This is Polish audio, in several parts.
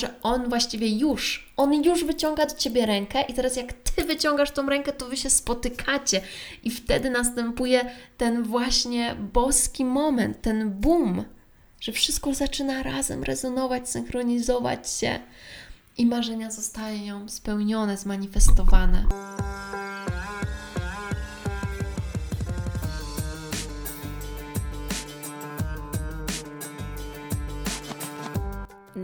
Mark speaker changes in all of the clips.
Speaker 1: że on właściwie już, on już wyciąga do ciebie rękę i teraz jak ty wyciągasz tą rękę, to wy się spotykacie i wtedy następuje ten właśnie boski moment, ten boom, że wszystko zaczyna razem rezonować, synchronizować się i marzenia zostają spełnione, zmanifestowane.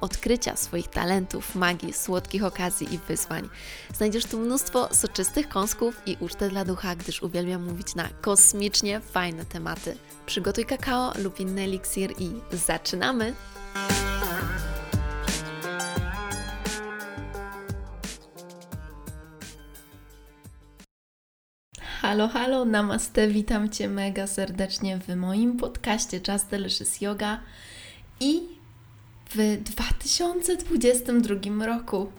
Speaker 1: odkrycia swoich talentów, magii, słodkich okazji i wyzwań. Znajdziesz tu mnóstwo soczystych kąsków i ucztę dla ducha, gdyż uwielbiam mówić na kosmicznie fajne tematy. Przygotuj kakao lub inny eliksir i zaczynamy! Halo, halo, namaste, witam Cię mega serdecznie w moim podcaście Just Delicious Yoga i w 2022 roku.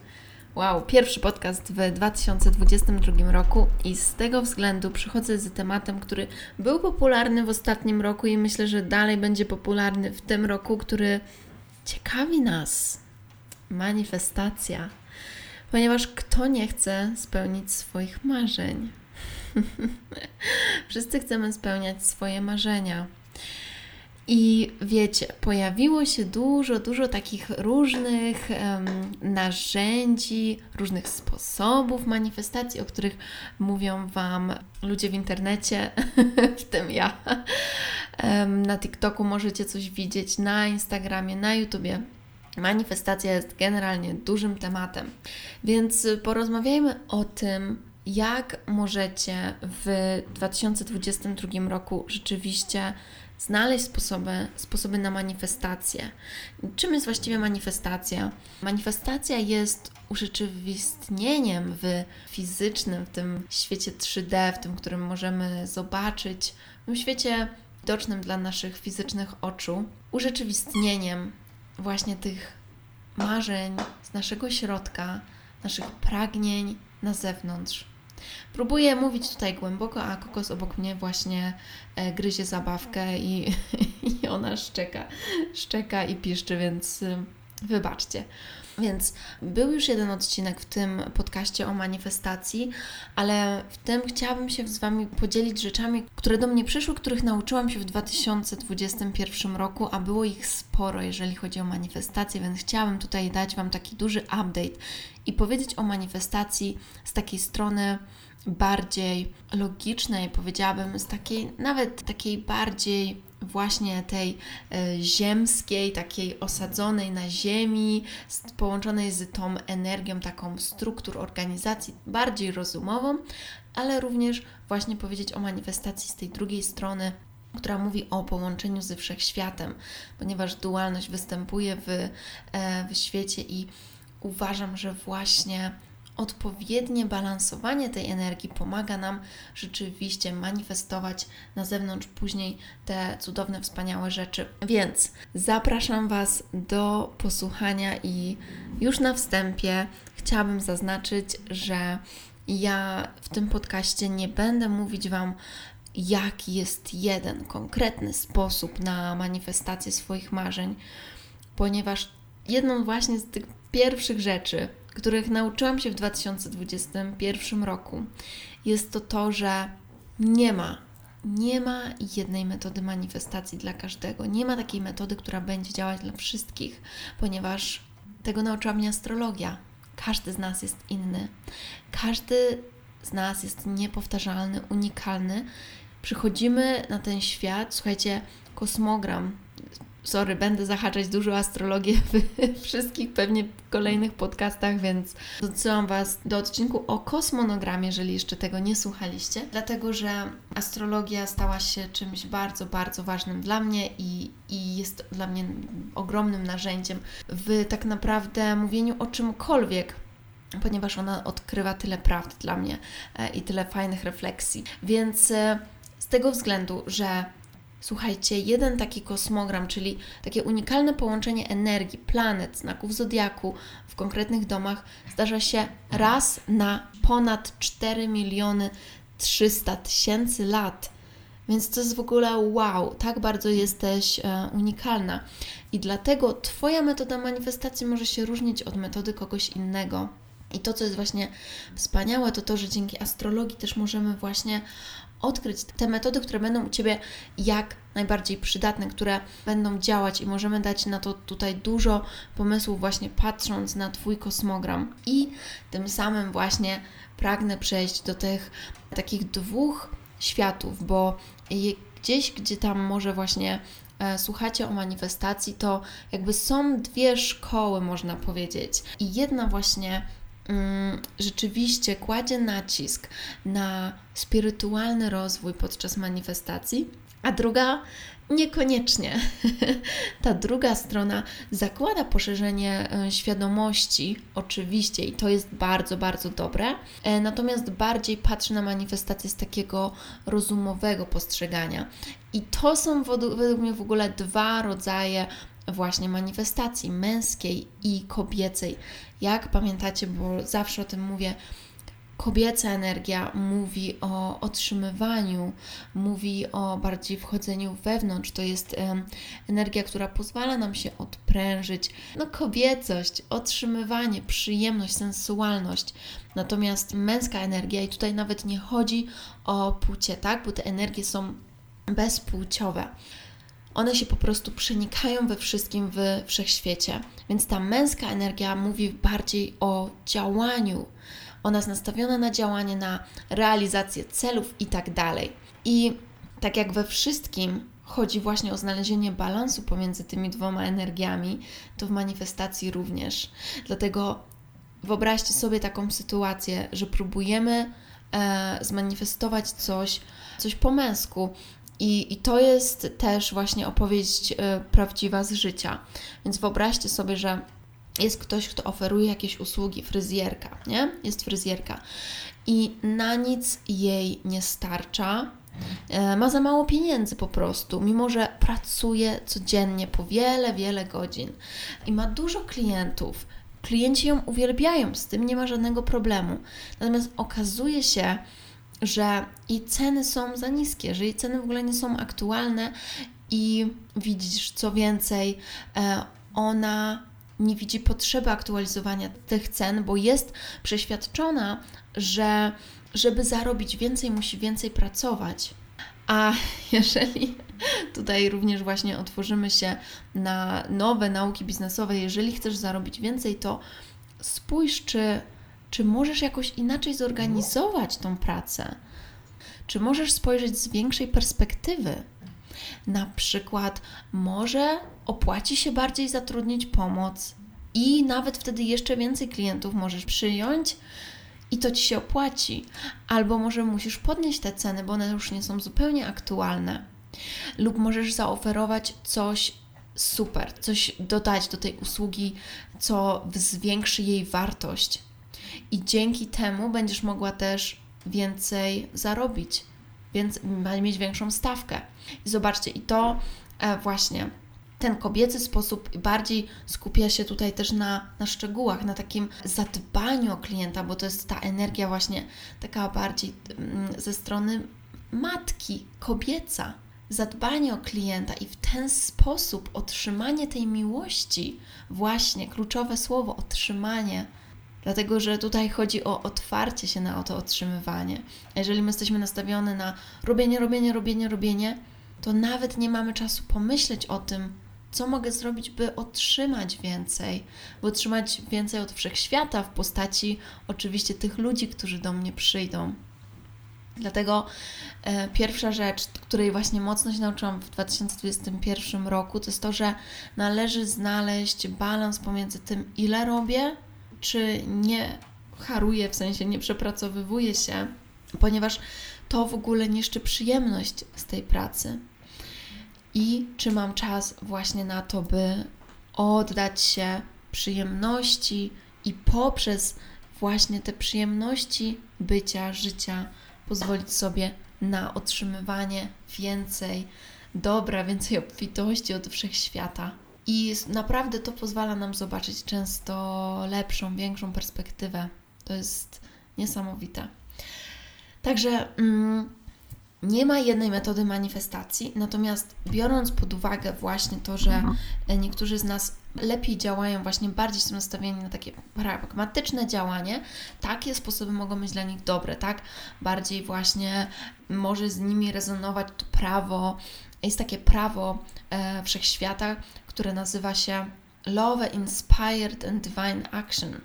Speaker 1: Wow, pierwszy podcast w 2022 roku i z tego względu przychodzę z tematem, który był popularny w ostatnim roku i myślę, że dalej będzie popularny w tym roku, który ciekawi nas. Manifestacja. Ponieważ kto nie chce spełnić swoich marzeń? Wszyscy chcemy spełniać swoje marzenia. I wiecie, pojawiło się dużo, dużo takich różnych um, narzędzi, różnych sposobów manifestacji, o których mówią Wam ludzie w internecie, w tym ja. Um, na TikToku możecie coś widzieć, na Instagramie, na YouTubie. Manifestacja jest generalnie dużym tematem, więc porozmawiajmy o tym, jak możecie w 2022 roku rzeczywiście znaleźć sposoby, sposoby na manifestację. Czym jest właściwie manifestacja? Manifestacja jest urzeczywistnieniem w fizycznym, w tym świecie 3D, w tym, którym możemy zobaczyć, w tym świecie widocznym dla naszych fizycznych oczu, urzeczywistnieniem właśnie tych marzeń z naszego środka, naszych pragnień na zewnątrz. Próbuję mówić tutaj głęboko, a kokos obok mnie właśnie e, gryzie zabawkę i, i ona szczeka, szczeka i piszczy, więc y, wybaczcie. Więc był już jeden odcinek w tym podcaście o manifestacji, ale w tym chciałabym się z Wami podzielić rzeczami, które do mnie przyszły, których nauczyłam się w 2021 roku, a było ich sporo, jeżeli chodzi o manifestację, więc chciałabym tutaj dać Wam taki duży update i powiedzieć o manifestacji z takiej strony bardziej logicznej, powiedziałabym, z takiej nawet takiej bardziej właśnie tej e, ziemskiej, takiej osadzonej na ziemi, połączonej z tą energią taką struktur organizacji bardziej rozumową, ale również właśnie powiedzieć o manifestacji z tej drugiej strony, która mówi o połączeniu ze wszechświatem, ponieważ dualność występuje w, e, w świecie i uważam, że właśnie odpowiednie balansowanie tej energii pomaga nam rzeczywiście manifestować na zewnątrz później te cudowne, wspaniałe rzeczy. Więc zapraszam Was do posłuchania i już na wstępie chciałabym zaznaczyć, że ja w tym podcaście nie będę mówić Wam, jaki jest jeden konkretny sposób na manifestację swoich marzeń, ponieważ jedną właśnie z tych pierwszych rzeczy, których nauczyłam się w 2021 roku, jest to to, że nie ma, nie ma jednej metody manifestacji dla każdego. Nie ma takiej metody, która będzie działać dla wszystkich, ponieważ tego nauczyła mnie astrologia. Każdy z nas jest inny. Każdy z nas jest niepowtarzalny, unikalny. Przychodzimy na ten świat, słuchajcie, kosmogram sorry, będę zahaczać dużo astrologię w wszystkich pewnie kolejnych podcastach, więc odsyłam Was do odcinku o kosmonogramie, jeżeli jeszcze tego nie słuchaliście, dlatego że astrologia stała się czymś bardzo, bardzo ważnym dla mnie i, i jest dla mnie ogromnym narzędziem w tak naprawdę mówieniu o czymkolwiek, ponieważ ona odkrywa tyle prawd dla mnie e, i tyle fajnych refleksji. Więc e, z tego względu, że Słuchajcie, jeden taki kosmogram, czyli takie unikalne połączenie energii, planet, znaków zodiaku w konkretnych domach, zdarza się raz na ponad 4 miliony 300 tysięcy lat. Więc to jest w ogóle wow, tak bardzo jesteś e, unikalna. I dlatego Twoja metoda manifestacji może się różnić od metody kogoś innego. I to, co jest właśnie wspaniałe, to to, że dzięki astrologii też możemy właśnie odkryć te metody, które będą u Ciebie jak najbardziej przydatne, które będą działać i możemy dać na to tutaj dużo pomysłów, właśnie patrząc na Twój kosmogram. I tym samym właśnie pragnę przejść do tych takich dwóch światów, bo gdzieś, gdzie tam może właśnie e, słuchacie o manifestacji, to jakby są dwie szkoły, można powiedzieć. I jedna właśnie rzeczywiście kładzie nacisk na spirytualny rozwój podczas manifestacji, a druga niekoniecznie. Ta druga strona zakłada poszerzenie e, świadomości, oczywiście, i to jest bardzo, bardzo dobre, e, natomiast bardziej patrzy na manifestację z takiego rozumowego postrzegania. I to są według mnie w ogóle dwa rodzaje właśnie manifestacji męskiej i kobiecej. Jak pamiętacie, bo zawsze o tym mówię, kobieca energia mówi o otrzymywaniu, mówi o bardziej wchodzeniu wewnątrz. To jest um, energia, która pozwala nam się odprężyć. No, kobiecość, otrzymywanie, przyjemność, sensualność. Natomiast męska energia, i tutaj nawet nie chodzi o płcie, tak? Bo te energie są bezpłciowe one się po prostu przenikają we wszystkim w wszechświecie. Więc ta męska energia mówi bardziej o działaniu. Ona jest nastawiona na działanie, na realizację celów i tak dalej. I tak jak we wszystkim chodzi właśnie o znalezienie balansu pomiędzy tymi dwoma energiami, to w manifestacji również. Dlatego wyobraźcie sobie taką sytuację, że próbujemy e, zmanifestować coś, coś po męsku, i, I to jest też właśnie opowieść y, prawdziwa z życia. Więc wyobraźcie sobie, że jest ktoś, kto oferuje jakieś usługi, fryzjerka, nie? Jest fryzjerka i na nic jej nie starcza, e, ma za mało pieniędzy po prostu, mimo że pracuje codziennie po wiele, wiele godzin i ma dużo klientów. Klienci ją uwielbiają, z tym nie ma żadnego problemu. Natomiast okazuje się, że jej ceny są za niskie, że jej ceny w ogóle nie są aktualne i widzisz, co więcej, e, ona nie widzi potrzeby aktualizowania tych cen, bo jest przeświadczona, że żeby zarobić więcej, musi więcej pracować. A jeżeli tutaj również właśnie otworzymy się na nowe nauki biznesowe, jeżeli chcesz zarobić więcej, to spójrz, czy czy możesz jakoś inaczej zorganizować tą pracę? Czy możesz spojrzeć z większej perspektywy? Na przykład, może opłaci się bardziej zatrudnić pomoc i nawet wtedy jeszcze więcej klientów możesz przyjąć i to ci się opłaci. Albo może musisz podnieść te ceny, bo one już nie są zupełnie aktualne. Lub możesz zaoferować coś super, coś dodać do tej usługi, co zwiększy jej wartość i dzięki temu będziesz mogła też więcej zarobić, więc mieć większą stawkę. I zobaczcie, i to e, właśnie ten kobiecy sposób bardziej skupia się tutaj też na, na szczegółach, na takim zadbaniu o klienta, bo to jest ta energia właśnie taka bardziej mm, ze strony matki, kobieca. Zadbanie o klienta i w ten sposób otrzymanie tej miłości, właśnie kluczowe słowo otrzymanie, Dlatego, że tutaj chodzi o otwarcie się na to otrzymywanie. A jeżeli my jesteśmy nastawione na robienie, robienie, robienie, robienie, to nawet nie mamy czasu pomyśleć o tym, co mogę zrobić, by otrzymać więcej, by otrzymać więcej od wszechświata w postaci oczywiście tych ludzi, którzy do mnie przyjdą. Dlatego e, pierwsza rzecz, której właśnie mocno się nauczyłam w 2021 roku, to jest to, że należy znaleźć balans pomiędzy tym, ile robię, czy nie haruję, w sensie nie przepracowywuję się, ponieważ to w ogóle niszczy przyjemność z tej pracy. I czy mam czas właśnie na to, by oddać się przyjemności i poprzez właśnie te przyjemności bycia, życia pozwolić sobie na otrzymywanie więcej dobra, więcej obfitości od wszechświata. I naprawdę to pozwala nam zobaczyć często lepszą, większą perspektywę. To jest niesamowite. Także mm, nie ma jednej metody manifestacji, natomiast biorąc pod uwagę właśnie to, że mhm. niektórzy z nas lepiej działają, właśnie bardziej są nastawieni na takie pragmatyczne działanie, takie sposoby mogą być dla nich dobre, tak? Bardziej właśnie może z nimi rezonować to prawo. Jest takie prawo e, wszechświata, które nazywa się Love Inspired and Divine Action,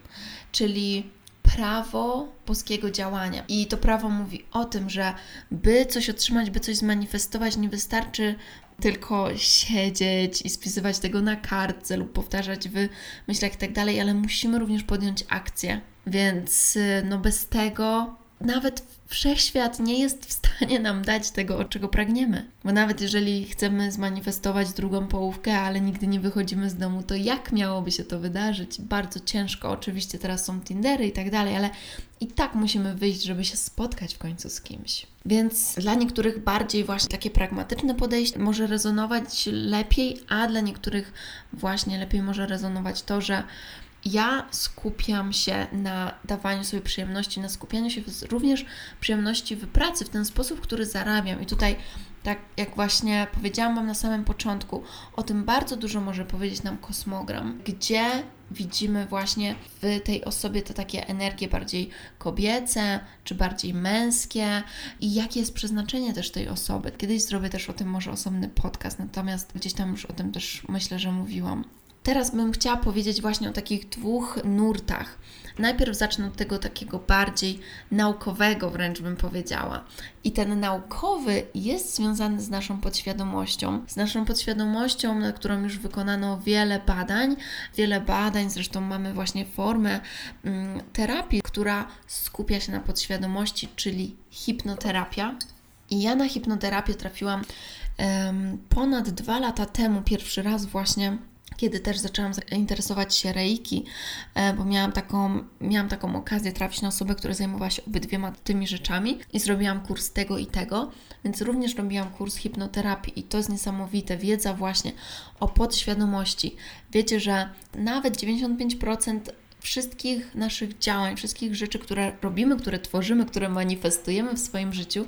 Speaker 1: czyli prawo boskiego działania. I to prawo mówi o tym, że by coś otrzymać, by coś zmanifestować, nie wystarczy tylko siedzieć i spisywać tego na kartce lub powtarzać w myślach i tak dalej, ale musimy również podjąć akcję. Więc no bez tego nawet wszechświat nie jest w stanie nam dać tego, czego pragniemy. Bo nawet jeżeli chcemy zmanifestować drugą połówkę, ale nigdy nie wychodzimy z domu, to jak miałoby się to wydarzyć? Bardzo ciężko. Oczywiście teraz są Tindery i tak dalej, ale i tak musimy wyjść, żeby się spotkać w końcu z kimś. Więc dla niektórych bardziej właśnie takie pragmatyczne podejście może rezonować lepiej, a dla niektórych właśnie lepiej może rezonować to, że ja skupiam się na dawaniu sobie przyjemności, na skupianiu się również przyjemności w pracy, w ten sposób, który zarabiam. I tutaj, tak jak właśnie powiedziałam Wam na samym początku, o tym bardzo dużo może powiedzieć nam kosmogram, gdzie widzimy właśnie w tej osobie te takie energie bardziej kobiece, czy bardziej męskie i jakie jest przeznaczenie też tej osoby. Kiedyś zrobię też o tym może osobny podcast, natomiast gdzieś tam już o tym też myślę, że mówiłam. Teraz bym chciała powiedzieć właśnie o takich dwóch nurtach. Najpierw zacznę od tego takiego bardziej naukowego, wręcz bym powiedziała. I ten naukowy jest związany z naszą podświadomością, z naszą podświadomością, na którą już wykonano wiele badań. Wiele badań, zresztą mamy właśnie formę mm, terapii, która skupia się na podświadomości, czyli hipnoterapia. I ja na hipnoterapię trafiłam um, ponad dwa lata temu, pierwszy raz właśnie kiedy też zaczęłam interesować się reiki, e, bo miałam taką, miałam taką okazję trafić na osobę, która zajmowała się obydwiema tymi rzeczami i zrobiłam kurs tego i tego, więc również robiłam kurs hipnoterapii i to jest niesamowite, wiedza właśnie o podświadomości. Wiecie, że nawet 95% wszystkich naszych działań, wszystkich rzeczy, które robimy, które tworzymy, które manifestujemy w swoim życiu,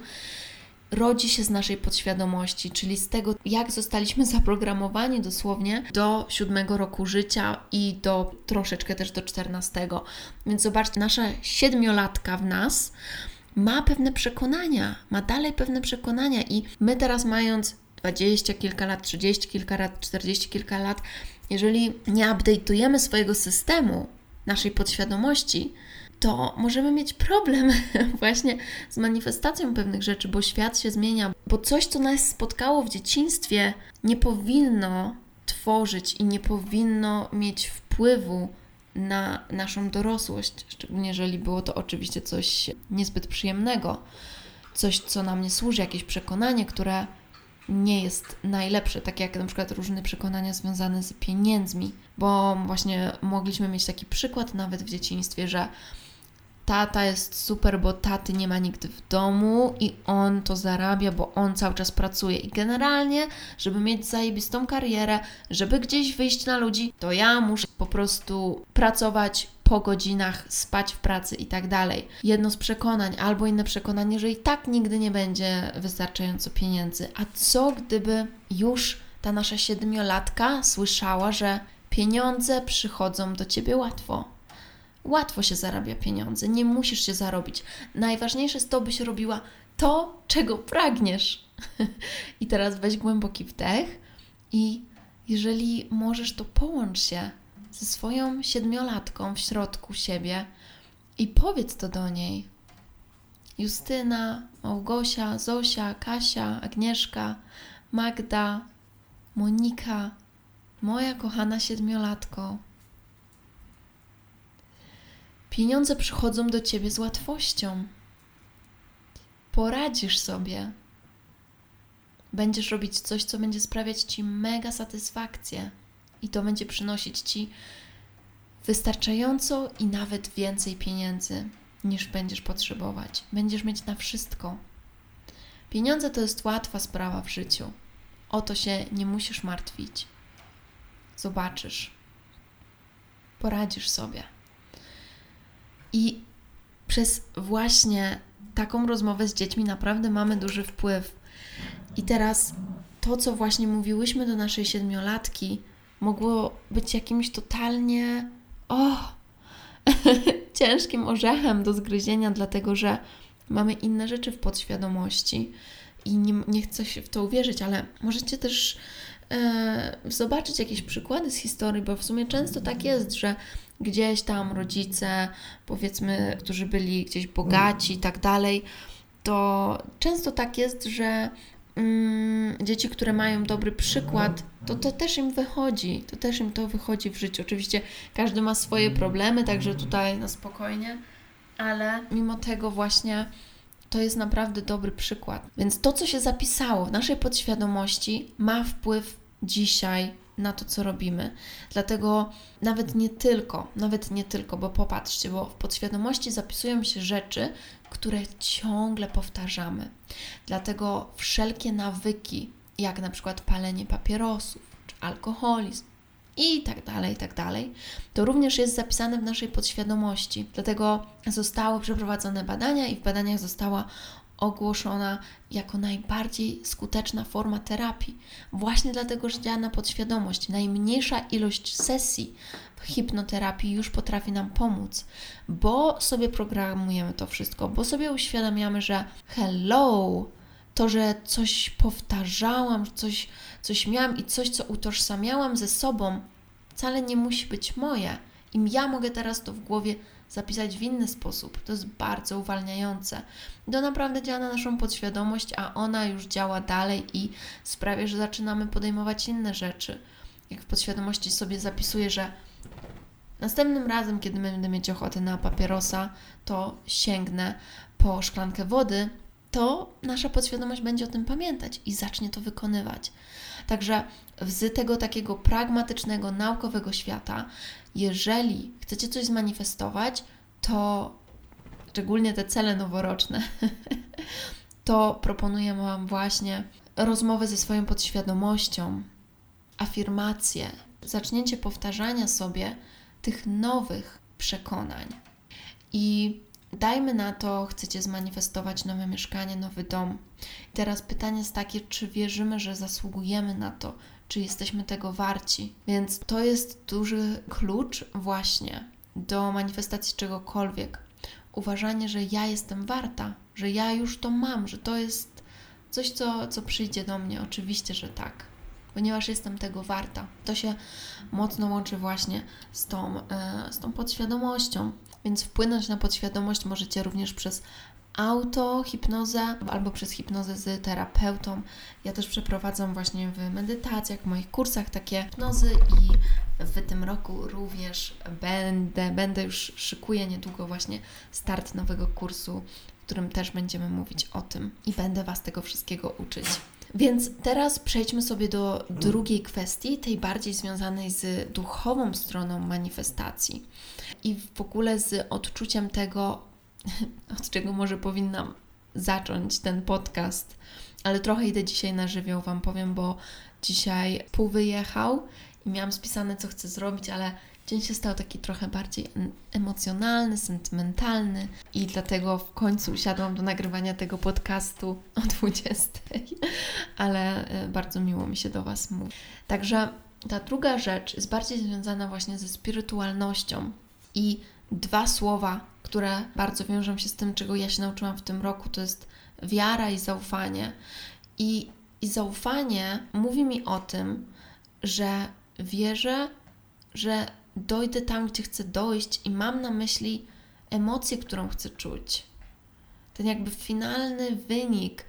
Speaker 1: rodzi się z naszej podświadomości, czyli z tego, jak zostaliśmy zaprogramowani dosłownie do siódmego roku życia i do troszeczkę też do czternastego. Więc zobaczcie, nasza siedmiolatka w nas ma pewne przekonania, ma dalej pewne przekonania i my teraz mając dwadzieścia kilka lat, trzydzieści kilka lat, czterdzieści kilka lat, jeżeli nie update'ujemy swojego systemu, naszej podświadomości, to możemy mieć problem właśnie z manifestacją pewnych rzeczy, bo świat się zmienia, bo coś, co nas spotkało w dzieciństwie, nie powinno tworzyć i nie powinno mieć wpływu na naszą dorosłość, szczególnie jeżeli było to oczywiście coś niezbyt przyjemnego, coś, co nam nie służy, jakieś przekonanie, które nie jest najlepsze, tak jak na przykład różne przekonania związane z pieniędzmi, bo właśnie mogliśmy mieć taki przykład nawet w dzieciństwie, że tata jest super, bo taty nie ma nigdy w domu i on to zarabia, bo on cały czas pracuje. I generalnie, żeby mieć zajebistą karierę, żeby gdzieś wyjść na ludzi, to ja muszę po prostu pracować po godzinach, spać w pracy i tak dalej. Jedno z przekonań, albo inne przekonanie, że i tak nigdy nie będzie wystarczająco pieniędzy. A co gdyby już ta nasza siedmiolatka słyszała, że pieniądze przychodzą do ciebie łatwo? Łatwo się zarabia pieniądze, nie musisz się zarobić. Najważniejsze jest to, byś robiła to, czego pragniesz. I teraz weź głęboki wdech i jeżeli możesz, to połącz się ze swoją siedmiolatką w środku siebie i powiedz to do niej. Justyna, Małgosia, Zosia, Kasia, Agnieszka, Magda, Monika, moja kochana siedmiolatko. Pieniądze przychodzą do ciebie z łatwością. Poradzisz sobie. Będziesz robić coś, co będzie sprawiać ci mega satysfakcję, i to będzie przynosić ci wystarczająco i nawet więcej pieniędzy niż będziesz potrzebować. Będziesz mieć na wszystko. Pieniądze to jest łatwa sprawa w życiu. O to się nie musisz martwić. Zobaczysz. Poradzisz sobie. I przez właśnie taką rozmowę z dziećmi naprawdę mamy duży wpływ. I teraz to, co właśnie mówiłyśmy do naszej siedmiolatki, mogło być jakimś totalnie o, ciężkim orzechem do zgryzienia, dlatego że mamy inne rzeczy w podświadomości i nie, nie chcę się w to uwierzyć, ale możecie też e, zobaczyć jakieś przykłady z historii, bo w sumie często tak jest, że gdzieś tam rodzice, powiedzmy, którzy byli gdzieś bogaci i tak dalej, to często tak jest, że mm, dzieci, które mają dobry przykład, to to też im wychodzi, to też im to wychodzi w życiu. Oczywiście każdy ma swoje problemy, także tutaj na spokojnie, ale mimo tego właśnie to jest naprawdę dobry przykład. Więc to, co się zapisało w naszej podświadomości, ma wpływ dzisiaj na to, co robimy. Dlatego nawet nie tylko, nawet nie tylko, bo popatrzcie, bo w podświadomości zapisują się rzeczy, które ciągle powtarzamy. Dlatego wszelkie nawyki, jak na przykład palenie papierosów czy alkoholizm, i tak dalej, i tak dalej, to również jest zapisane w naszej podświadomości. Dlatego zostały przeprowadzone badania i w badaniach została ogłoszona jako najbardziej skuteczna forma terapii, właśnie dlatego, że działa na podświadomość. Najmniejsza ilość sesji w hipnoterapii już potrafi nam pomóc, bo sobie programujemy to wszystko, bo sobie uświadamiamy, że hello, to, że coś powtarzałam, coś, coś miałam i coś, co utożsamiałam ze sobą, wcale nie musi być moje. I ja mogę teraz to w głowie zapisać w inny sposób. To jest bardzo uwalniające. To naprawdę działa na naszą podświadomość, a ona już działa dalej i sprawia, że zaczynamy podejmować inne rzeczy. Jak w podświadomości sobie zapisuję, że następnym razem, kiedy będę mieć ochotę na papierosa, to sięgnę po szklankę wody, to nasza podświadomość będzie o tym pamiętać i zacznie to wykonywać. Także z tego takiego pragmatycznego, naukowego świata, jeżeli chcecie coś zmanifestować, to szczególnie te cele noworoczne, to proponuję Wam właśnie rozmowę ze swoją podświadomością, afirmacje, zacznięcie powtarzania sobie tych nowych przekonań. I dajmy na to, chcecie zmanifestować nowe mieszkanie, nowy dom. I teraz pytanie jest takie, czy wierzymy, że zasługujemy na to, czy jesteśmy tego warci. Więc to jest duży klucz właśnie do manifestacji czegokolwiek. Uważanie, że ja jestem warta, że ja już to mam, że to jest coś, co, co przyjdzie do mnie. Oczywiście, że tak, ponieważ jestem tego warta. To się mocno łączy właśnie z tą, e, z tą podświadomością. Więc wpłynąć na podświadomość możecie również przez autohipnozę albo przez hipnozę z terapeutą. Ja też przeprowadzam właśnie w medytacjach, w moich kursach takie hipnozy i w tym roku również będę, będę już szykuję niedługo właśnie start nowego kursu, w którym też będziemy mówić o tym i będę Was tego wszystkiego uczyć. Więc teraz przejdźmy sobie do drugiej kwestii, tej bardziej związanej z duchową stroną manifestacji i w ogóle z odczuciem tego, od czego może powinnam zacząć ten podcast. Ale trochę idę dzisiaj na żywioł, Wam powiem, bo dzisiaj pół wyjechał i miałam spisane, co chcę zrobić, ale dzień się stał taki trochę bardziej emocjonalny, sentymentalny i dlatego w końcu usiadłam do nagrywania tego podcastu o 20. ale e, bardzo miło mi się do Was mówi. Także ta druga rzecz jest bardziej związana właśnie ze spirytualnością i dwa słowa, które bardzo wiążą się z tym, czego ja się nauczyłam w tym roku, to jest wiara i zaufanie. I, i zaufanie mówi mi o tym, że wierzę, że dojdę tam, gdzie chcę dojść i mam na myśli emocję, którą chcę czuć. ten jakby finalny wynik,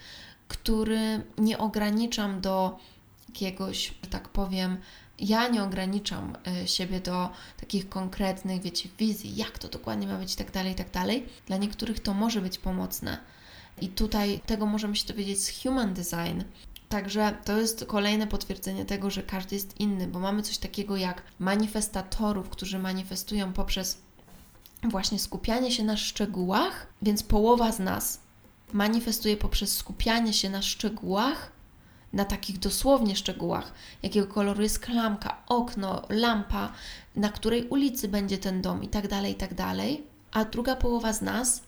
Speaker 1: który nie ograniczam do jakiegoś, że tak powiem, ja nie ograniczam e, siebie do takich konkretnych, wiecie, wizji, jak to dokładnie ma być i tak dalej, i tak dalej. Dla niektórych to może być pomocne. I tutaj tego możemy się dowiedzieć z Human Design. Także to jest kolejne potwierdzenie tego, że każdy jest inny, bo mamy coś takiego jak manifestatorów, którzy manifestują poprzez właśnie skupianie się na szczegółach, więc połowa z nas manifestuje poprzez skupianie się na szczegółach, na takich dosłownie szczegółach, jakiego koloru jest klamka, okno, lampa, na której ulicy będzie ten dom i tak dalej, i tak dalej. A druga połowa z nas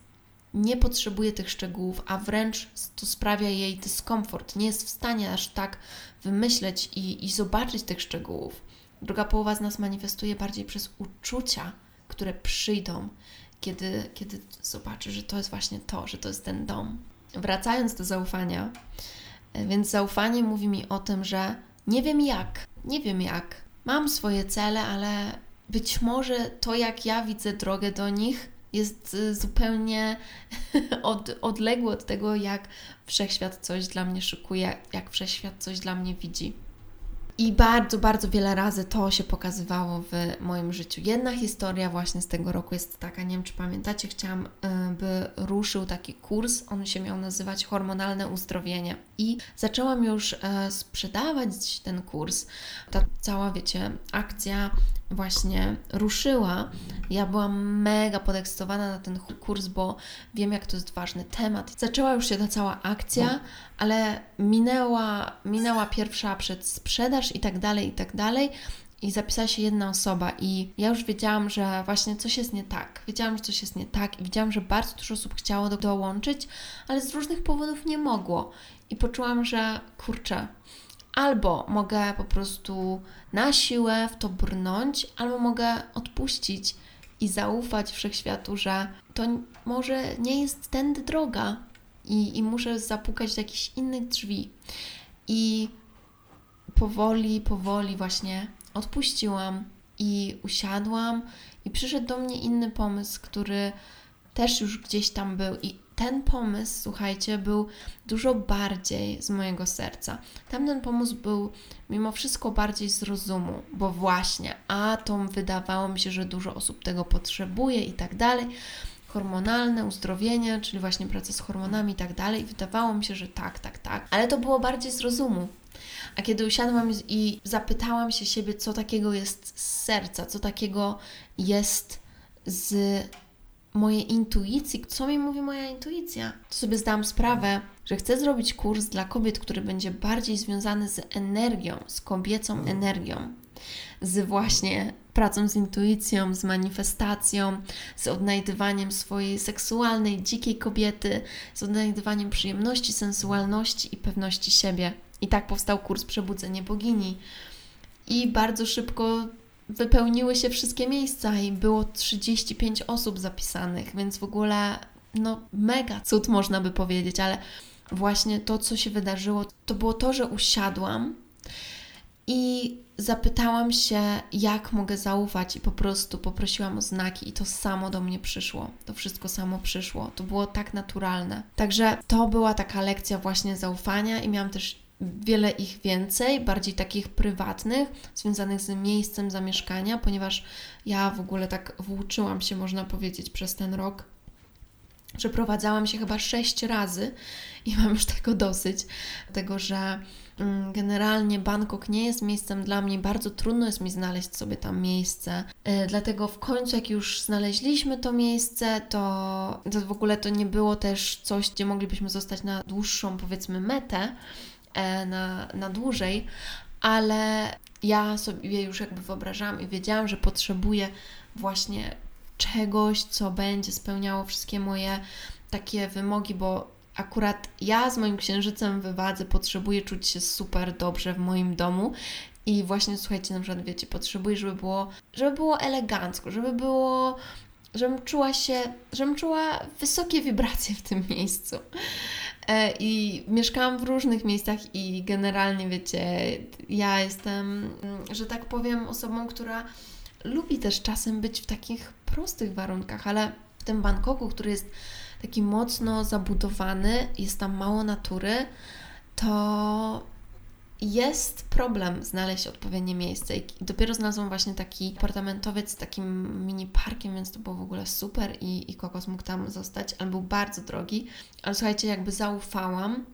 Speaker 1: nie potrzebuje tych szczegółów, a wręcz to sprawia jej dyskomfort. Nie jest w stanie aż tak wymyśleć i, i zobaczyć tych szczegółów. Druga połowa z nas manifestuje bardziej przez uczucia, które przyjdą, kiedy, kiedy zobaczy, że to jest właśnie to, że to jest ten dom. Wracając do zaufania, więc zaufanie mówi mi o tym, że nie wiem jak, nie wiem jak. Mam swoje cele, ale być może to, jak ja widzę drogę do nich, jest y, zupełnie od, odległy od tego, jak wszechświat coś dla mnie szykuje, jak wszechświat coś dla mnie widzi. I bardzo, bardzo wiele razy to się pokazywało w moim życiu. Jedna historia właśnie z tego roku jest taka, nie wiem czy pamiętacie, chciałam, y, by ruszył taki kurs, on się miał nazywać Hormonalne Uzdrowienie. I zaczęłam już e, sprzedawać ten kurs. Ta cała, wiecie, akcja właśnie ruszyła. Ja byłam mega podekscytowana na ten kurs, bo wiem, jak to jest ważny temat. Zaczęła już się ta cała akcja, no. ale minęła, minęła pierwsza przedsprzedaż i tak dalej, i tak dalej. I zapisała się jedna osoba, i ja już wiedziałam, że właśnie coś jest nie tak. Wiedziałam, że coś jest nie tak, i widziałam, że bardzo dużo osób chciało do, dołączyć, ale z różnych powodów nie mogło. I poczułam, że kurczę, albo mogę po prostu na siłę w to brnąć, albo mogę odpuścić i zaufać wszechświatu, że to może nie jest tędy droga i, i muszę zapukać do jakichś innych drzwi. I powoli, powoli właśnie odpuściłam i usiadłam, i przyszedł do mnie inny pomysł, który też już gdzieś tam był i ten pomysł, słuchajcie, był dużo bardziej z mojego serca. Tamten pomysł był mimo wszystko bardziej z rozumu, bo właśnie, a to wydawało mi się, że dużo osób tego potrzebuje i tak dalej. Hormonalne uzdrowienie, czyli właśnie praca z hormonami i tak dalej. Wydawało mi się, że tak, tak, tak, ale to było bardziej z rozumu. A kiedy usiadłam i zapytałam się siebie, co takiego jest z serca, co takiego jest z mojej intuicji, co mi mówi moja intuicja, to sobie zdałam sprawę, że chcę zrobić kurs dla kobiet, który będzie bardziej związany z energią, z kobiecą energią, z właśnie pracą z intuicją, z manifestacją, z odnajdywaniem swojej seksualnej, dzikiej kobiety, z odnajdywaniem przyjemności, sensualności i pewności siebie. I tak powstał kurs Przebudzenie Bogini. I bardzo szybko wypełniły się wszystkie miejsca i było 35 osób zapisanych, więc w ogóle no mega cud można by powiedzieć, ale właśnie to, co się wydarzyło, to było to, że usiadłam i zapytałam się, jak mogę zaufać, i po prostu poprosiłam o znaki, i to samo do mnie przyszło. To wszystko samo przyszło. To było tak naturalne. Także to była taka lekcja właśnie zaufania, i miałam też wiele ich więcej, bardziej takich prywatnych, związanych z miejscem zamieszkania, ponieważ ja w ogóle tak włóczyłam się, można powiedzieć, przez ten rok. Przeprowadzałam się chyba sześć razy i mam już tego dosyć, tego, że mm, generalnie Bangkok nie jest miejscem dla mnie, bardzo trudno jest mi znaleźć sobie tam miejsce. E, dlatego w końcu, jak już znaleźliśmy to miejsce, to, to w ogóle to nie było też coś, gdzie moglibyśmy zostać na dłuższą, powiedzmy, metę na, na dłużej, ale ja sobie już jakby wyobrażałam i wiedziałam, że potrzebuję właśnie czegoś, co będzie spełniało wszystkie moje takie wymogi, bo akurat ja z moim księżycem w wadze potrzebuję czuć się super dobrze w moim domu i właśnie słuchajcie, na przykład wiecie, potrzebuję, żeby było, żeby było elegancko, żeby było, żebym czuła się, żebym czuła wysokie wibracje w tym miejscu. E, I mieszkałam w różnych miejscach i generalnie, wiecie, ja jestem, mm, że tak powiem, osobą, która lubi też czasem być w takich prostych warunkach, ale w tym Bangkoku, który jest taki mocno zabudowany, jest tam mało natury, to jest problem znaleźć odpowiednie miejsce. I dopiero znalazłam właśnie taki apartamentowiec z takim mini parkiem, więc to było w ogóle super i, i kokos mógł tam zostać, ale był bardzo drogi. Ale słuchajcie, jakby zaufałam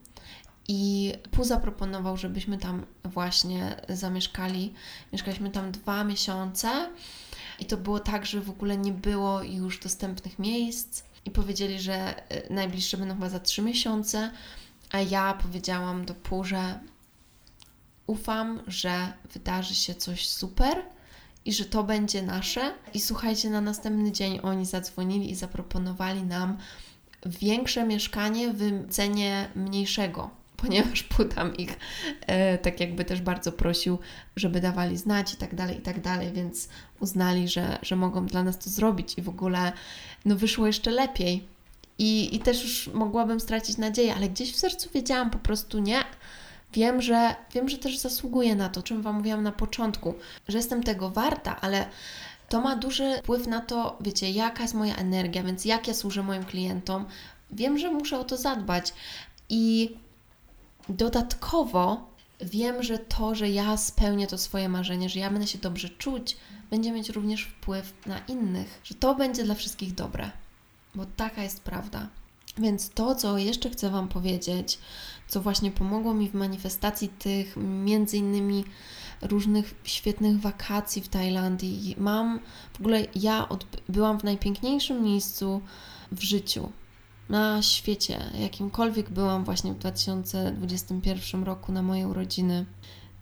Speaker 1: i pół zaproponował, żebyśmy tam właśnie zamieszkali. Mieszkaliśmy tam dwa miesiące i to było tak, że w ogóle nie było już dostępnych miejsc i powiedzieli, że y, najbliższe będą chyba za trzy miesiące, a ja powiedziałam do pół, że ufam, że wydarzy się coś super i że to będzie nasze. I słuchajcie, na następny dzień oni zadzwonili i zaproponowali nam większe mieszkanie w cenie mniejszego, ponieważ Putam ich e, tak jakby też bardzo prosił, żeby dawali znać i tak dalej, i tak dalej, więc uznali, że, że mogą dla nas to zrobić i w ogóle no wyszło jeszcze lepiej. I, I też już mogłabym stracić nadzieję, ale gdzieś w sercu wiedziałam po prostu nie, Wiem, że wiem, że też zasługuję na to, czym Wam mówiłam na początku, że jestem tego warta, ale to ma duży wpływ na to, wiecie, jaka jest moja energia, więc jak ja służę moim klientom. Wiem, że muszę o to zadbać. I dodatkowo wiem, że to, że ja spełnię to swoje marzenie, że ja będę się dobrze czuć, będzie mieć również wpływ na innych, że to będzie dla wszystkich dobre. Bo taka jest prawda. Więc to, co jeszcze chcę Wam powiedzieć, co właśnie pomogło mi w manifestacji tych między innymi różnych świetnych wakacji w Tajlandii. Mam w ogóle, ja byłam w najpiękniejszym miejscu w życiu na świecie, jakimkolwiek byłam właśnie w 2021 roku na moje urodziny.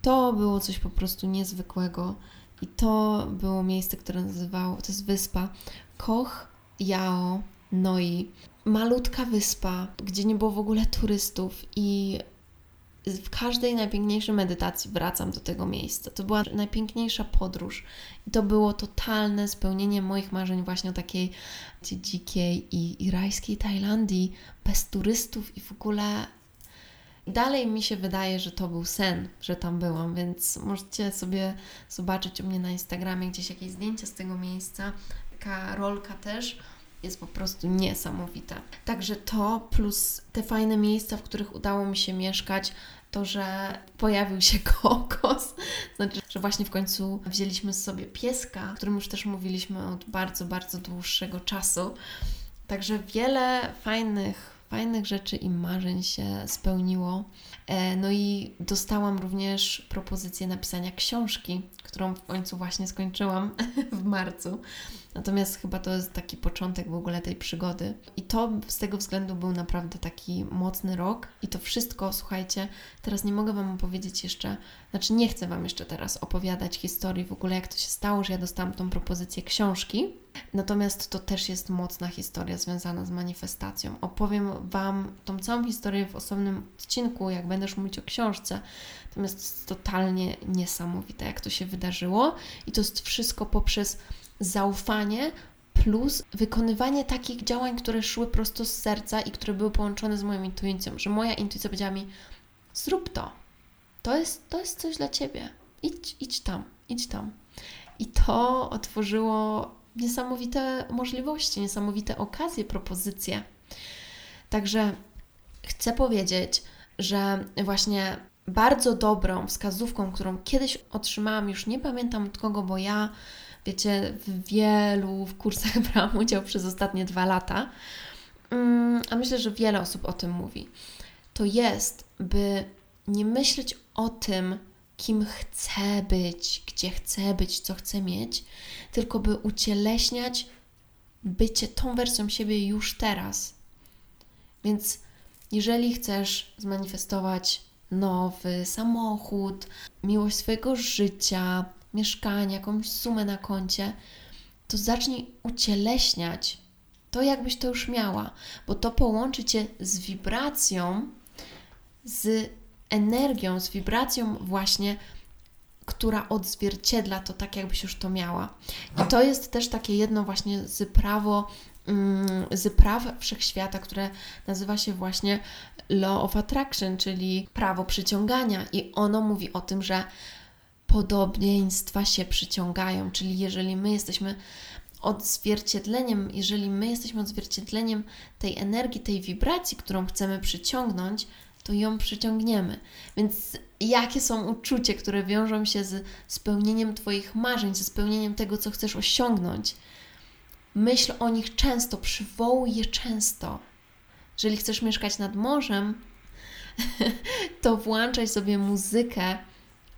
Speaker 1: To było coś po prostu niezwykłego i to było miejsce, które nazywało, to jest wyspa Koch Yao Noi malutka wyspa, gdzie nie było w ogóle turystów i w każdej najpiękniejszej medytacji wracam do tego miejsca. To była najpiękniejsza podróż i to było totalne spełnienie moich marzeń właśnie o takiej dzikiej i, i rajskiej Tajlandii bez turystów i w ogóle dalej mi się wydaje, że to był sen, że tam byłam, więc możecie sobie zobaczyć u mnie na Instagramie gdzieś jakieś zdjęcia z tego miejsca, taka rolka też jest po prostu niesamowite. Także to plus te fajne miejsca, w których udało mi się mieszkać, to, że pojawił się kokos, znaczy, że właśnie w końcu wzięliśmy sobie pieska, o którym już też mówiliśmy od bardzo, bardzo dłuższego czasu. Także wiele fajnych, fajnych rzeczy i marzeń się spełniło. E, no i dostałam również propozycję napisania książki, którą w końcu właśnie skończyłam w marcu. Natomiast chyba to jest taki początek w ogóle tej przygody. I to z tego względu był naprawdę taki mocny rok. I to wszystko, słuchajcie, teraz nie mogę Wam opowiedzieć jeszcze, znaczy nie chcę Wam jeszcze teraz opowiadać historii w ogóle, jak to się stało, że ja dostałam tą propozycję książki. Natomiast to też jest mocna historia związana z manifestacją. Opowiem Wam tą całą historię w osobnym odcinku, jak już mówić o książce. Natomiast to jest totalnie niesamowite, jak to się wydarzyło. I to jest wszystko poprzez zaufanie plus wykonywanie takich działań, które szły prosto z serca i które były połączone z moją intuicją, że moja intuicja powiedziała mi: zrób to. To jest, to jest coś dla ciebie. Idź, idź tam, idź tam. I to otworzyło niesamowite możliwości, niesamowite okazje, propozycje. Także chcę powiedzieć, że właśnie bardzo dobrą wskazówką, którą kiedyś otrzymałam, już nie pamiętam od kogo, bo ja wiecie, w wielu kursach brałam udział przez ostatnie dwa lata, mm, a myślę, że wiele osób o tym mówi. To jest, by nie myśleć o tym, kim chcę być, gdzie chcę być, co chcę mieć, tylko by ucieleśniać bycie tą wersją siebie już teraz. Więc jeżeli chcesz zmanifestować nowy samochód, miłość swojego życia, mieszkanie, jakąś sumę na koncie, to zacznij ucieleśniać to, jakbyś to już miała, bo to połączy cię z wibracją, z energią, z wibracją właśnie, która odzwierciedla to tak, jakbyś już to miała. I to jest też takie jedno właśnie z prawo, mm, z praw wszechświata, które nazywa się właśnie Law of Attraction, czyli prawo przyciągania. I ono mówi o tym, że podobieństwa się przyciągają, czyli jeżeli my jesteśmy odzwierciedleniem, jeżeli my jesteśmy odzwierciedleniem tej energii, tej wibracji, którą chcemy przyciągnąć, to ją przyciągniemy. Więc jakie są uczucia, które wiążą się z spełnieniem Twoich marzeń, ze spełnieniem tego, co chcesz osiągnąć? Myśl o nich często, przywołuj je często. Jeżeli chcesz mieszkać nad morzem, to włączaj sobie muzykę,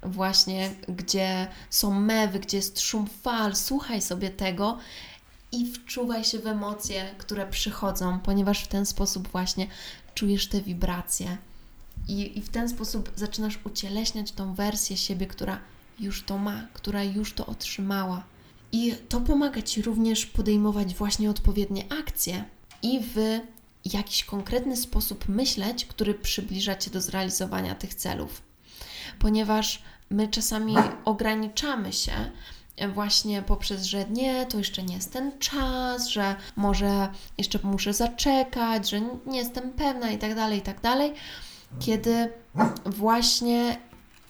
Speaker 1: właśnie gdzie są mewy, gdzie jest szum fal, słuchaj sobie tego i wczuwaj się w emocje, które przychodzą, ponieważ w ten sposób właśnie czujesz te wibracje. I, I w ten sposób zaczynasz ucieleśniać tą wersję siebie, która już to ma, która już to otrzymała. I to pomaga Ci również podejmować właśnie odpowiednie akcje i w jakiś konkretny sposób myśleć, który przybliża Cię do zrealizowania tych celów. Ponieważ my czasami ograniczamy się właśnie poprzez, że nie, to jeszcze nie jest ten czas, że może jeszcze muszę zaczekać, że nie jestem pewna i tak dalej, i tak dalej, kiedy właśnie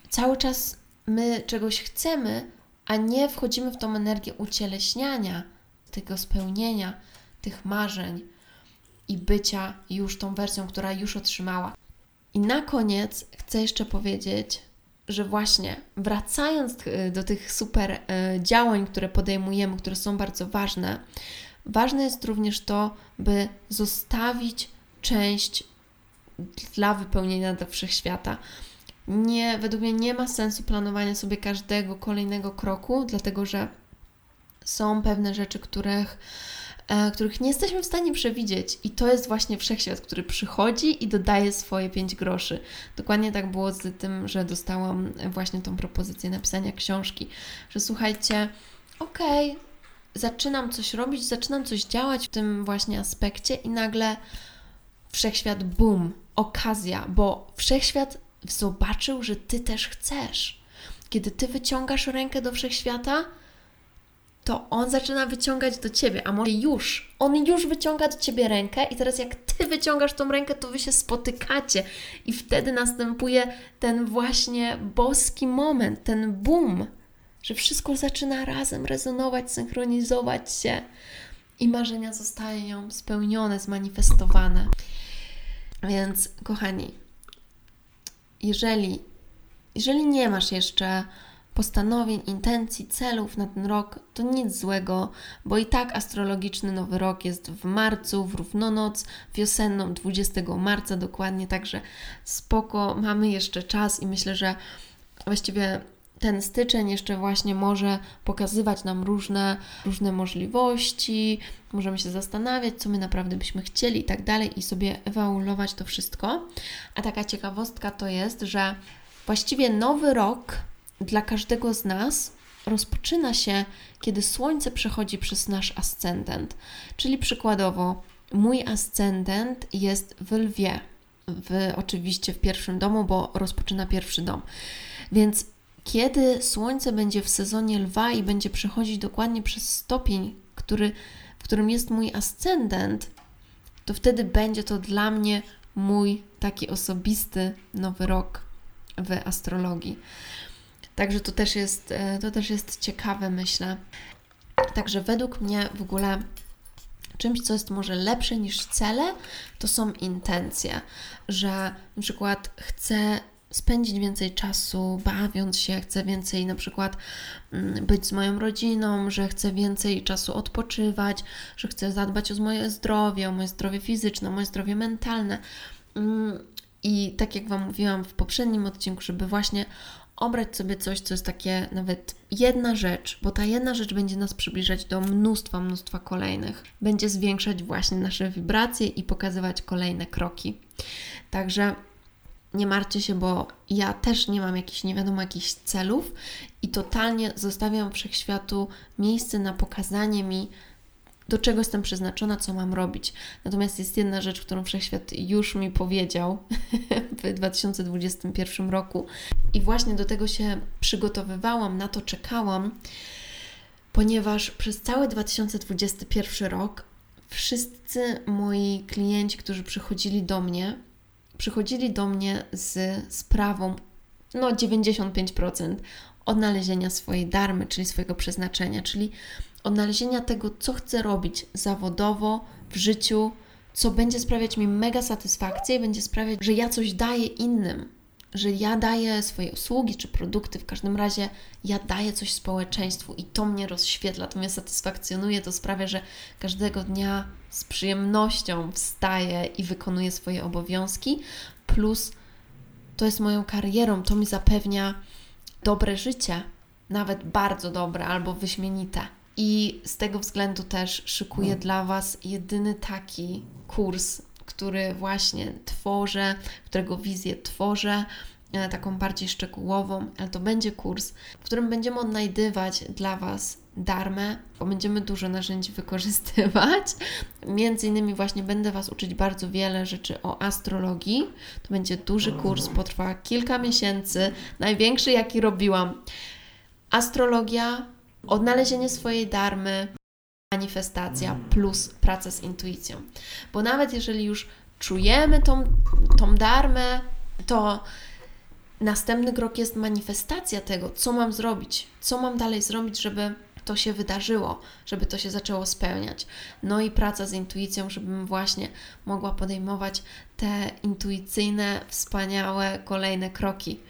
Speaker 1: cały czas my czegoś chcemy, a nie wchodzimy w tą energię ucieleśniania tego spełnienia, tych marzeń i bycia już tą wersją, która już otrzymała. I na koniec chcę jeszcze powiedzieć, że właśnie wracając do tych super e, działań, które podejmujemy, które są bardzo ważne, ważne jest również to, by zostawić część dla wypełnienia do wszechświata. Nie, według mnie nie ma sensu planowania sobie każdego kolejnego kroku, dlatego że są pewne rzeczy, których E, których nie jesteśmy w stanie przewidzieć. I to jest właśnie wszechświat, który przychodzi i dodaje swoje pięć groszy. Dokładnie tak było z tym, że dostałam właśnie tą propozycję napisania książki, że słuchajcie, okej, okay, zaczynam coś robić, zaczynam coś działać w tym właśnie aspekcie i nagle wszechświat, boom, okazja, bo wszechświat zobaczył, że ty też chcesz. Kiedy ty wyciągasz rękę do wszechświata, to on zaczyna wyciągać do ciebie, a może już, on już wyciąga do ciebie rękę i teraz jak ty wyciągasz tą rękę, to wy się spotykacie i wtedy następuje ten właśnie boski moment, ten boom, że wszystko zaczyna razem rezonować, synchronizować się i marzenia zostają spełnione, zmanifestowane. Więc kochani, jeżeli jeżeli nie masz jeszcze postanowień, intencji, celów na ten rok, to nic złego, bo i tak astrologiczny nowy rok jest w marcu, w równonoc wiosenną 20 marca dokładnie, także spoko, mamy jeszcze czas i myślę, że właściwie ten styczeń jeszcze właśnie może pokazywać nam różne, różne możliwości, możemy się zastanawiać, co my naprawdę byśmy chcieli i tak dalej, i sobie ewaluować to wszystko. A taka ciekawostka to jest, że właściwie nowy rok dla każdego z nas rozpoczyna się, kiedy Słońce przechodzi przez nasz ascendent. Czyli przykładowo, mój ascendent jest w lwie, w, oczywiście w pierwszym domu, bo rozpoczyna pierwszy dom. Więc kiedy Słońce będzie w sezonie lwa i będzie przechodzić dokładnie przez stopień, który, w którym jest mój ascendent, to wtedy będzie to dla mnie mój taki osobisty nowy rok w astrologii. Także to też jest, e, to też jest ciekawe, myślę. Także według mnie w ogóle czymś, co jest może lepsze niż cele, to są intencje, że na przykład chcę spędzić więcej czasu bawiąc się, chcę więcej na przykład mm, być z moją rodziną, że chcę więcej czasu odpoczywać, że chcę zadbać o moje zdrowie, o moje zdrowie fizyczne, o moje zdrowie mentalne. Mm, I tak jak Wam mówiłam w poprzednim odcinku, żeby właśnie obrać sobie coś, co jest takie nawet jedna rzecz, bo ta jedna rzecz będzie nas przybliżać do mnóstwa, mnóstwa kolejnych. Będzie zwiększać właśnie nasze wibracje i pokazywać kolejne kroki. Także nie martwcie się, bo ja też nie mam jakichś, nie wiadomo, jakichś celów i totalnie zostawiam wszechświatu miejsce na pokazanie mi do czego jestem przeznaczona, co mam robić. Natomiast jest jedna rzecz, którą wszechświat już mi powiedział w 2021 roku, i właśnie do tego się przygotowywałam, na to czekałam, ponieważ przez cały 2021 rok wszyscy moi klienci, którzy przychodzili do mnie, przychodzili do mnie z sprawą, no 95%, odnalezienia swojej darmy, czyli swojego przeznaczenia, czyli odnalezienia tego, co chcę robić zawodowo, w życiu, co będzie sprawiać mi mega satysfakcję i będzie sprawiać, że ja coś daję innym, że ja daję swoje usługi czy produkty, w każdym razie ja daję coś społeczeństwu i to mnie rozświetla, to mnie satysfakcjonuje, to sprawia, że każdego dnia z przyjemnością wstaję i wykonuję swoje obowiązki, plus to jest moją karierą, to mi zapewnia dobre życie, nawet bardzo dobre albo wyśmienite. I z tego względu też szykuję
Speaker 2: Hmm.
Speaker 1: dla Was jedyny taki kurs, który właśnie tworzę, którego wizję tworzę, e, taką bardziej szczegółową, ale to będzie kurs, w którym będziemy odnajdywać dla Was darmę, bo będziemy dużo narzędzi wykorzystywać. Między innymi właśnie będę Was uczyć bardzo wiele rzeczy o astrologii. To będzie duży kurs, potrwa kilka miesięcy, największy jaki robiłam. Astrologia, odnalezienie swojej darmy, manifestacja plus praca z intuicją. Bo nawet jeżeli już czujemy tą, tą darmę, to następny krok jest manifestacja tego, co mam zrobić, co mam dalej zrobić, żeby to się wydarzyło, żeby to się zaczęło spełniać. No i praca z intuicją, żebym właśnie mogła podejmować te intuicyjne, wspaniałe kolejne kroki.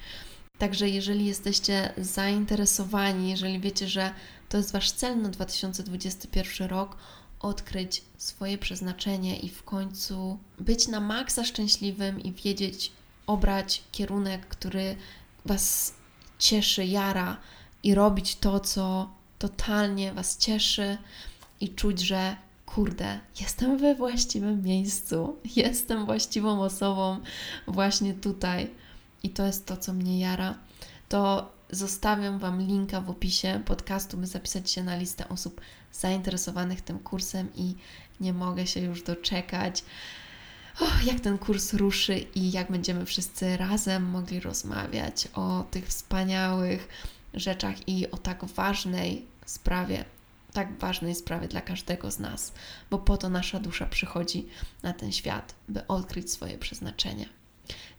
Speaker 1: Także jeżeli jesteście zainteresowani, jeżeli wiecie, że to jest Wasz cel na 2021 rok, odkryć swoje przeznaczenie i w końcu być na maksa szczęśliwym i wiedzieć, obrać kierunek, który Was cieszy, jara i robić to, co totalnie Was cieszy i czuć, że kurde, jestem we właściwym miejscu, jestem właściwą osobą właśnie tutaj i to jest to, co mnie jara, to zostawiam Wam linka w opisie podcastu, by zapisać się na listę osób zainteresowanych tym kursem i nie mogę się już doczekać, oh, jak ten kurs ruszy i jak będziemy wszyscy razem mogli rozmawiać o tych wspaniałych rzeczach i o tak ważnej sprawie, tak ważnej sprawie dla każdego z nas, bo po to nasza dusza przychodzi na ten świat, by odkryć swoje przeznaczenie.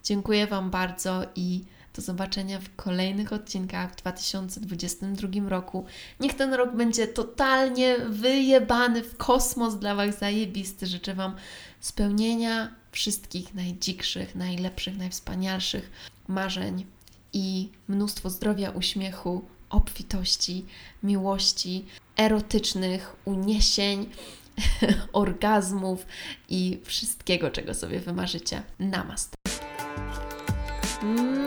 Speaker 1: Dziękuję Wam bardzo i do zobaczenia w kolejnych odcinkach w 2022 roku. Niech ten rok będzie totalnie wyjebany w kosmos dla Was zajebisty. Życzę Wam spełnienia wszystkich najdzikszych, najlepszych, najwspanialszych marzeń i mnóstwo zdrowia, uśmiechu, obfitości, miłości, erotycznych uniesień, orgazmów i wszystkiego, czego sobie wymarzycie. Namaste. Mm,